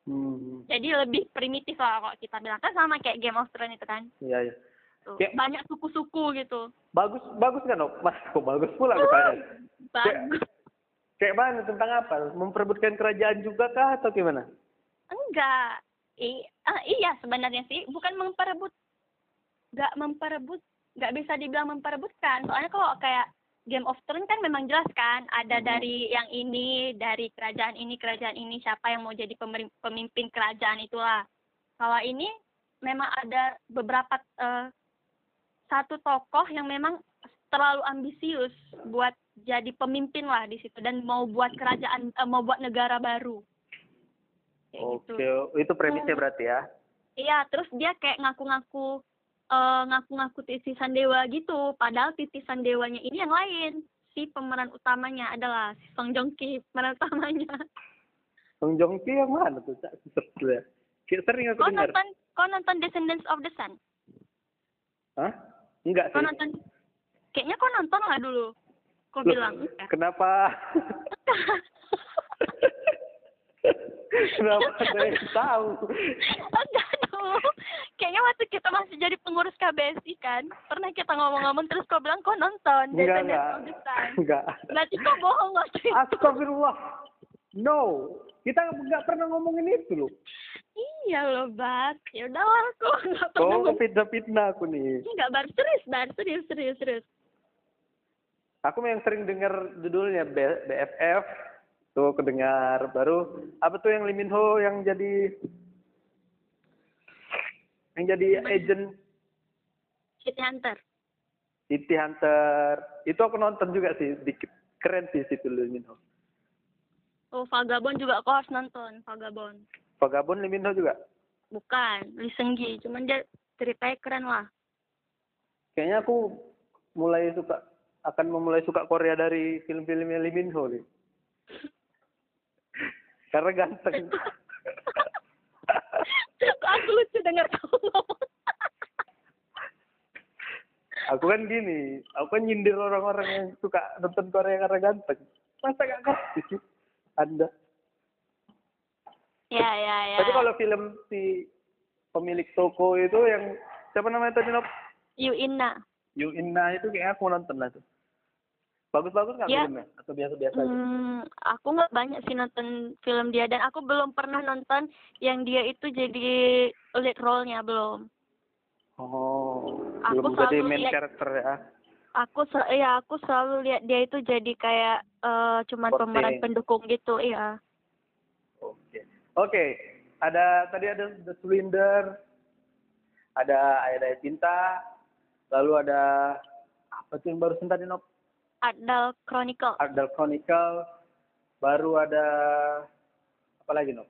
Hmm, Jadi lebih primitif lah kalau kita bilang kan sama kayak Game of Thrones itu kan. iya, iya. Tuh. Kayak- Banyak suku-suku gitu. Bagus, bagus kan? Mas, kok bagus pula katanya. Bagus. Kayak mana tentang apa? Memperebutkan kerajaan juga kah atau gimana? Enggak. I, ah, iya sebenarnya sih bukan memperebut nggak memperebut nggak bisa dibilang memperebutkan soalnya kalau kayak Game of Thrones kan memang jelas kan ada Mhm. dari yang ini dari kerajaan ini kerajaan ini siapa yang mau jadi pemimpin kerajaan itulah kalau ini memang ada beberapa eh, satu tokoh yang memang terlalu ambisius buat jadi pemimpin lah di situ dan mau buat kerajaan eh, mau buat negara baru Kayak gitu. Oke, itu premisnya berarti ya. Iya, terus dia kayak ngaku-ngaku eh, ngaku-ngaku titisan dewa gitu. Padahal titisan dewanya ini yang lain. Si pemeran utamanya adalah si Song Joong Ki, pemeran utamanya. Song Joong Ki yang mana tuh? Cak, ya. Kayak sering aku Kau dengar. nonton kau nonton Descendants of the Sun? Hah? Enggak Kau sih. nonton? Kayaknya kau nonton lah dulu. Kau Loh, bilang. enggak. Kenapa? Kenapa saya tahu? Enggak dulu. Kayaknya waktu kita masih jadi pengurus KBSI kan, pernah kita ngomong-ngomong terus kau bilang kau nonton Enggak, enggak. Enggak. Berarti kau bohong waktu itu. Astagfirullah. No. Kita nggak pernah ngomongin itu loh. Iya loh, Bar. Ya udahlah, aku nggak pernah Oh, ngomong. fitnah-fitnah aku nih. Enggak, Bar. Serius, Bar. Serius, serius, serius. Aku yang sering dengar judulnya BFF. Tuh aku dengar baru apa tuh yang Lee Min Ho yang jadi yang jadi agent City Hunter. City Hunter. Itu aku nonton juga sih, dikit keren sih situ Lee Min Ho. Oh, Vagabond juga aku harus nonton, Vagabond. Vagabond Lee Min Ho juga. Bukan, Lee Seung Gi, cuman dia ceritanya keren lah. Kayaknya aku mulai suka akan memulai suka Korea dari film-filmnya Lee Min Ho nih. Karena ganteng. Aku lucu denger kamu ngomong. aku kan gini, aku kan nyindir orang-orang yang suka nonton Korea karena ganteng. Masa gak ngerti sih? Anda. ya, ya, ya. Tapi kalau film si pemilik toko itu yang siapa namanya tadi Nop? Yu Inna. Yu Inna itu kayaknya aku nonton lah tuh. Bagus-bagus nggak Ya. filmnya? Atau biasa-biasa aja? Hmm, aku nggak banyak sih nonton film dia dan aku belum pernah nonton yang dia itu jadi lead role-nya belum. Oh, Aku belum jadi selalu main lihat- character ya? Aku ya aku selalu lihat dia itu jadi kayak eh cuman Supporting. pemeran pendukung gitu, iya. Oke. Oke, ada tadi ada The Swindler, ada Ayah Cinta, lalu ada apa tuh yang baru tadi Nop? Adal Chronicle. Ardal Chronicle, baru ada apa lagi Nop?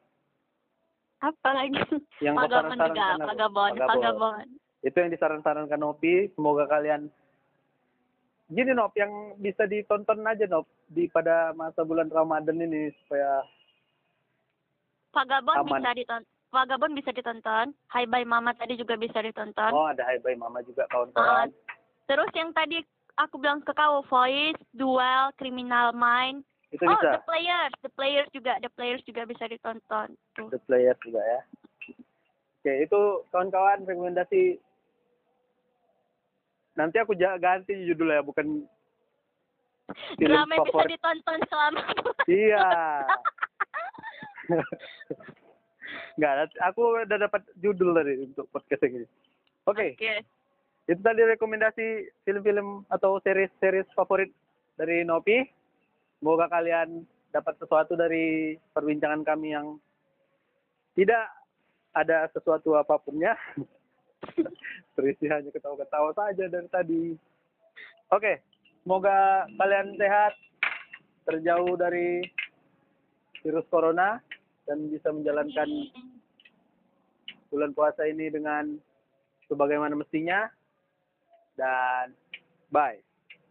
Apa lagi? Yang kau Vagabond juga, Vagabond. Vagabond. Itu yang disaran-sarankan Nopi, semoga kalian gini Nop, yang bisa ditonton aja Nop di pada masa bulan Ramadan ini supaya Vagabond Aman. bisa ditonton. Vagabond bisa ditonton. Hai Bye Mama tadi juga bisa ditonton. oh ada Hai Bye Mama juga kawan-kawan. Terus yang tadi aku bilang ke kau, Voice, Duel, Criminal Mind. Itu oh, bisa. The Players, The Players juga, The Players juga bisa ditonton. Tuh. The Players juga ya. Oke, itu kawan-kawan rekomendasi. Nanti aku ganti judulnya, bukan film Drama bisa ditonton selama Iya. Enggak, aku udah dapat judul tadi untuk podcast ini. Oke, Oke. Itu tadi rekomendasi film-film atau series-series favorit dari Nopi. Semoga kalian dapat sesuatu dari perbincangan kami yang tidak ada sesuatu apapunnya. Terisi hanya ketawa-ketawa saja dari tadi. Oke, semoga kalian sehat, terjauh dari virus corona, dan bisa menjalankan bulan puasa ini dengan sebagaimana mestinya. Dan bye.